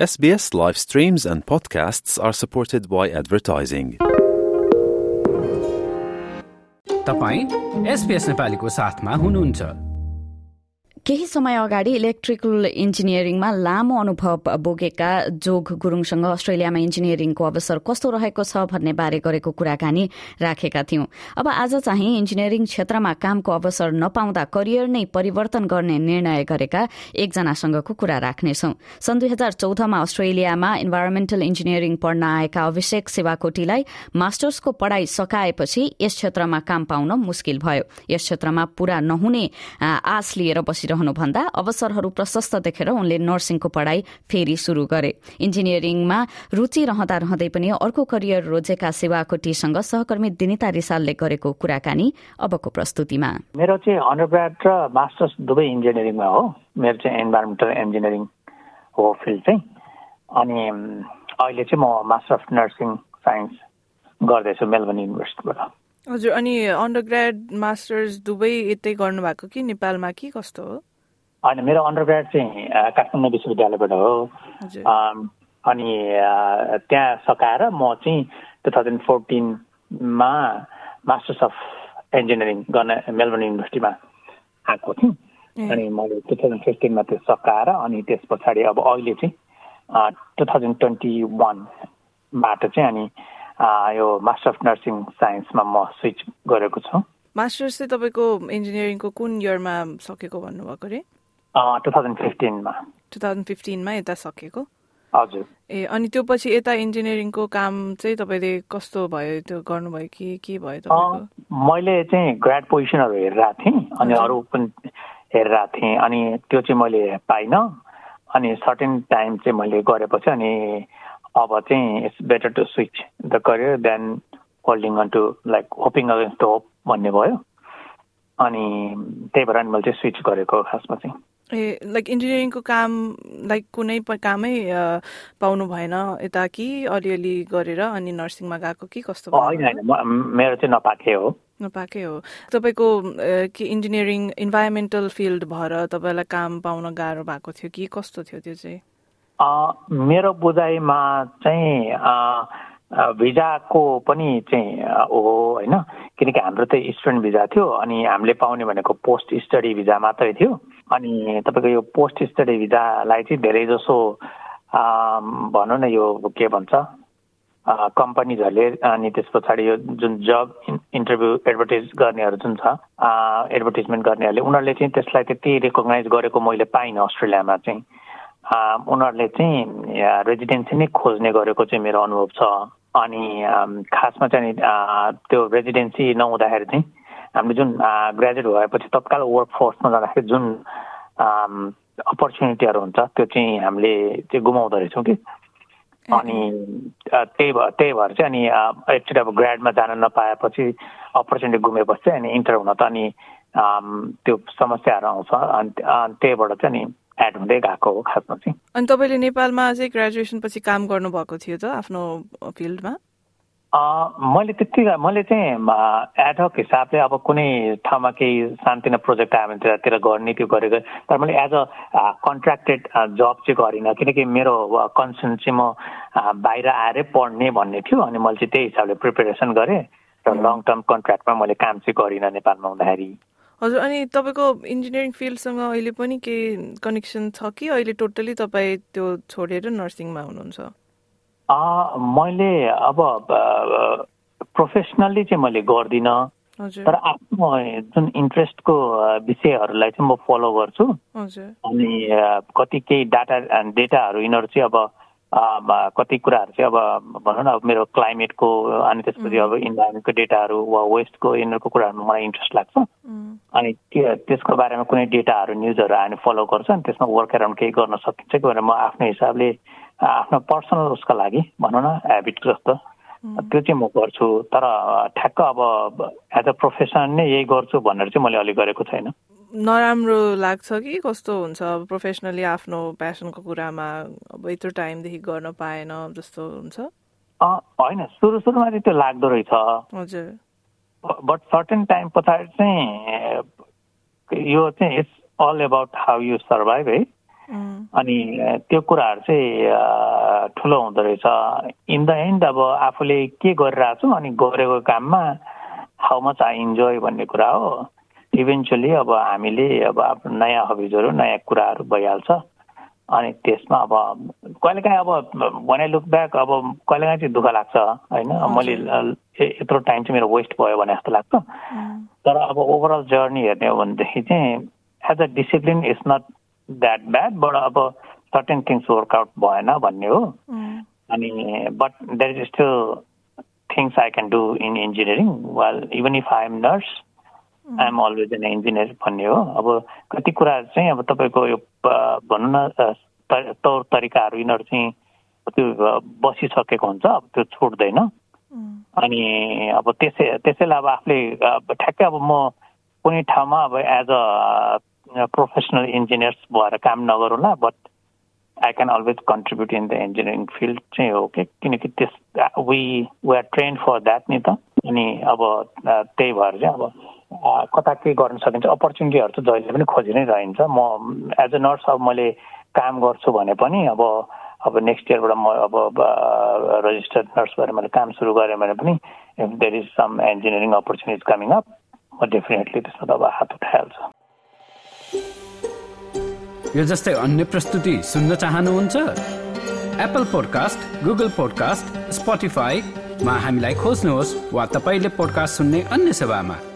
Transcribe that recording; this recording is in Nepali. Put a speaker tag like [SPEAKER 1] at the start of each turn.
[SPEAKER 1] SBS live streams and podcasts are supported by advertising.
[SPEAKER 2] तपाईँ एसपिएस नेपालीको साथमा हुनुहुन्छ
[SPEAKER 3] केही समय अगाडि इलेक्ट्रिकल इन्जिनियरिङमा लामो अनुभव बोकेका जोग गुरूङसँग अस्ट्रेलियामा इन्जिनियरिङको अवसर कस्तो रहेको छ भन्ने बारे गरेको कुराकानी राखेका थियौं। अब आज चाहिँ इन्जिनियरिङ क्षेत्रमा कामको अवसर नपाउँदा करियर नै परिवर्तन गर्ने निर्णय गरेका एकजनासँगको कुरा राख्नेछौ। सन् दुई हजार चौधमा अस्ट्रेलियामा इन्भाइरोमेन्टल इन्जिनियरिङ पढ्न आएका अभिषेक सेवाकोटीलाई मास्टर्सको पढ़ाई सकाएपछि यस क्षेत्रमा काम पाउन मुस्किल भयो। यस क्षेत्रमा पूरा नहुने आश लिएर बसिरह रहनुभन्दा अवसरहरू प्रशस्त देखेर उनले नर्सिङको पढ़ाई फेरि शुरू गरे। इन्जिनियरिङमा रुचि रहँदा रहँदै पनि अर्को करियर रोजेका सेवाकोटीसँग सहकर्मी दिनिता रिसालले गरेको कुराकानी अबको प्रस्तुतिमा।
[SPEAKER 4] मेरो चाहिँ अन्डरग्राड र मास्टर्स दुवै इन्जिनियरिङमा हो। मेरो चाहिँ इन्भाइरोमेन्टल इन्जिनियरिङ हो फिल्ड चाहिँ। अनि अहिले चाहिँ म मास्टर अफ नर्सिङ साइन्स गर्दैछु मेलबर्न युनिभर्सिटीबाट
[SPEAKER 5] हजुर अनि अन्डर ग्राड मास्टर्स दुवै यतै गर्नुभएको कि नेपालमा कि कस्तो हो?
[SPEAKER 4] होइन मेरो अन्डर ग्राड चाहिँ काठमाडौँ विश्वविद्यालयबाट हो अनि त्यहाँ सकाएर म चाहिँ टु थाउजन्ड फोर्टिनमा मास्टर्स अफ इन्जिनियरिङ गर्न मेलबर्न युनिभर्सिटीमा आएको थिएँ अनि मैले टु थाउजन्ड फिफ्टिनमा त्यो सकाएर अनि त्यस पछाडि अब अहिले चाहिँ टु थाउजन्ड ट्वेन्टी वानबाट चाहिँ अनि यो मास्टर अफ नर्सिङ साइन्समा म स्विच गरेको छु
[SPEAKER 5] मास्टर्स चाहिँ तपाईँको इन्जिनियरिङको कुन इयरमा सकेको भन्नुभएको अरे
[SPEAKER 4] टु थाउजन्ड फिफ्टिनमा
[SPEAKER 5] टु थाउजन्ड फिफ्टिनमा यता सकेको?
[SPEAKER 4] हजुर।
[SPEAKER 5] ए अनि त्यो पछि यता इन्जिनियरिङको काम चाहिँ तपाईँले कस्तो भयो? त्यो गर्नुभयो कि के भयो
[SPEAKER 4] मैले चाहिँ ग्राड पोजिसनहरू हेरिरहेको थिएँ अनि अरू पनि हेरिरहेको थिएँ अनि त्यो चाहिँ मैले पाइनँ अनि सर्टेन टाइम चाहिँ मैले गरेपछि अनि अब चाहिँ it's better to switch the career than holding on to like hoping against the hope भन्ने भयो। अनि त्यही भएर अनि मैले चाहिँ स्विच गरेको खासमा चाहिँ।
[SPEAKER 5] ए लाइक इन्जिनियरिङको काम लाइक कुनै कामै पाउनु भएन यता कि अलिअलि गरेर अनि नर्सिङमा गएको कि कस्तो
[SPEAKER 4] होइन मेरो चाहिँ नपाएकै हो।
[SPEAKER 5] नपाएकै हो। तपाईँको कि इन्जिनियरिङ इन्भाइरोमेन्टल फिल्ड भएर तपाईँलाई काम पाउन गाह्रो भएको थियो कि कस्तो थियो त्यो चाहिँ?
[SPEAKER 4] मेरो बुझाइमा चाहिँ भिजाको पनि चाहिँ हो होइन? किनकि हाम्रो त स्टुडेन्ट भिजा थियो अनि हामीले पाउने भनेको पोस्ट स्टडी भिजा मात्रै थियो। अनि तपाईँको यो पोस्ट स्टडी भिजालाई चाहिँ धेरै जसो भनौँ न यो के भन्छ? कम्पनीजहरूले अनि त्यस पछाडि यो जुन जब इन्टरभ्यू एडभर्टाइज गर्नेहरू जुन छ एडभर्टिजमेन्ट गर्नेहरूले उनीहरूले चाहिँ त्यसलाई त्यति रेकगनाइज गरेको मैले पाइनँ अस्ट्रेलियामा चाहिँ। उनीहरूले चाहिँ रेजिडेन्सी नै खोज्ने गरेको चाहिँ मेरो अनुभव छ। अनि खासमा चाहिँ त्यो रेजिडेन्सी नहुँदाखेरि चाहिँ हामीले जुन ग्रेजुएट भएपछि तत्काल वर्क फोर्समा जाँदाखेरि जुन अपर्च्युनिटीहरू हुन्छ त्यो चाहिँ हामीले चाहिँ गुमाउँदो रहेछौँ कि। अनि त्यही भएर त्यही भएर चाहिँ अनि एकचोटि अब ग्राडमा जान नपाएपछि अपर्च्युनिटी गुमेपछि चाहिँ अनि इन्टर हुन त अनि त्यो समस्याहरू आउँछ। अनि त्यही भएर चाहिँ अनि एड हुँदै गएको हो खासमा चाहिँ।
[SPEAKER 5] अनि तपाईँले नेपालमा चाहिँ ग्रेजुएसन पछि काम गर्नुभएको थियो त आफ्नो फिल्डमा?
[SPEAKER 4] मैले त्यति मैले चाहिँ एडहक हिसाबले अब कुनै ठाउँमा केही सानतिनो प्रोजेक्ट आयो भने त्यतातिर गर्ने त्यो गरेको। तर मैले एज अ कन्ट्र्याक्टेड जब चाहिँ गरिनँ। किनकि मेरो कन्सर्न चाहिँ म बाहिर आएरै पढ्ने भन्ने थियो अनि मैले चाहिँ त्यही हिसाबले प्रिपेरेसन गरेँ। र लङ टर्म कन्ट्र्याक्टमा मैले काम चाहिँ गरिनँ नेपालमा हुँदाखेरि।
[SPEAKER 5] हजुर अनि तपाईँको इन्जिनियरिङ फिल्डसँग अहिले पनि केही कनेक्सन छ कि? अहिले टोटली तपाईँ त्यो छोडेर नर्सिङमा हुनुहुन्छ।
[SPEAKER 4] मैले अब प्रोफेसनल्ली चाहिँ मैले गर्दिनँ। तर आफ्नो जुन इन्ट्रेस्टको विषयहरूलाई चाहिँ म फलो गर्छु। अनि कति केही डाटा डेटाहरू यिनीहरू चाहिँ अब कति कुराहरू चाहिँ अब भनौँ न अब मेरो क्लाइमेटको अनि त्यसपछि अब इन्भाइरोमेन्टको डेटाहरू वा वेस्टको यिनीहरूको कुराहरूमा मलाई इन्ट्रेस्ट लाग्छ। अनि त्यसको बारेमा कुनै डेटाहरू न्युजहरू हामी फलो गर्छ अनि त्यसमा वर्क एराउन्ड केही गर्न सकिन्छ कि भनेर म आफ्नो हिसाबले आफ्नो पर्सनल उसको लागि भनौँ न हेबिट जस्तो। त्यो चाहिँ म गर्छु। तर ठ्याक्क अब एज अ प्रोफेसन नै यही गर्छु भनेर चाहिँ मैले अलिक गरेको छैन।
[SPEAKER 5] नराम्रो लाग्छ कि कस्तो हुन्छ? प्रोफेसनली आफ्नो प्यासनको कुरामा अब यत्रो टाइमदेखि गर्न पाएन जस्तो हुन्छ।
[SPEAKER 4] होइन। सुरु सुरुमा चाहिँ त्यो लाग्दो रहेछ।
[SPEAKER 5] हजुर।
[SPEAKER 4] बट सर्टेन टाइम पछाडि चाहिँ यो चाहिँ it's all about how you survive है? अनि त्यो कुराहरू चाहिँ ठुलो हुँदो रहेछ। इन द एन्ड अब आफूले के गरिरहेको छु अनि गरेको काममा हाउ मच आई इन्जोय भन्ने कुरा हो। इभेन्चुली अब हामीले अब नयाँ हबिजहरू नयाँ कुराहरू भइहाल्छ। अनि त्यसमा अब कहिलेकाहीँ अब भने लुक ब्याक अब कहिलेकाहीँ चाहिँ दुःख लाग्छ होइन? मैले यत्रो टाइम चाहिँ मेरो वेस्ट भयो भने जस्तो लाग्छ। तर अब ओभरअल जर्नी हेर्ने हो भनेदेखि चाहिँ as a discipline is not that bad but अब सर्टेन थिङ्स वर्कआउट भएन भन्ने हो। अनि but there is still things I can do in engineering well even if I am nurse I am always an engineer भन्ने हो। अब कति कुरा चाहिँ अब तपाईँको यो भनौँ न तौर तरिकाहरू यिनीहरू चाहिँ त्यो बसिसकेको हुन्छ। अब त्यो छुट्दैन अनि अब त्यसै त्यसैले अब आफूले ठ्याक्कै अब म कुनै ठाउँमा अब एज अ प्रोफेसनल इन्जिनियर्स भएर काम नगरौँला but I can always contribute in the engineering field चाहिँ हो कि। किनकि त्यस we we are train for that नि त। अनि अब त्यही भएर चाहिँ अब कता के गर्न सकिन्छ अपर्च्युनिटीहरू त जहिले पनि खोजि नै रहन्छ। म एज अ नर्स अब मैले काम गर्छु भने पनि अब अब नेक्स्ट इयरबाट म अब रजिस्टर्ड नर्स भएर मैले काम सुरु गरेँ भने पनि if there is some engineering opportunities coming up म डेफिनेटली त्यसमा त अब हात उठाइहाल्छु।
[SPEAKER 2] यो जस्तै अन्य प्रस्तुति सुन्न चाहनुहुन्छ? एप्पल पोडकास्ट गुगल पोडकास्ट स्पोटिफाईमा हामीलाई खोज्नुहोस् वा तपाईँले पोडकास्ट सुन्ने अन्य सेवामा।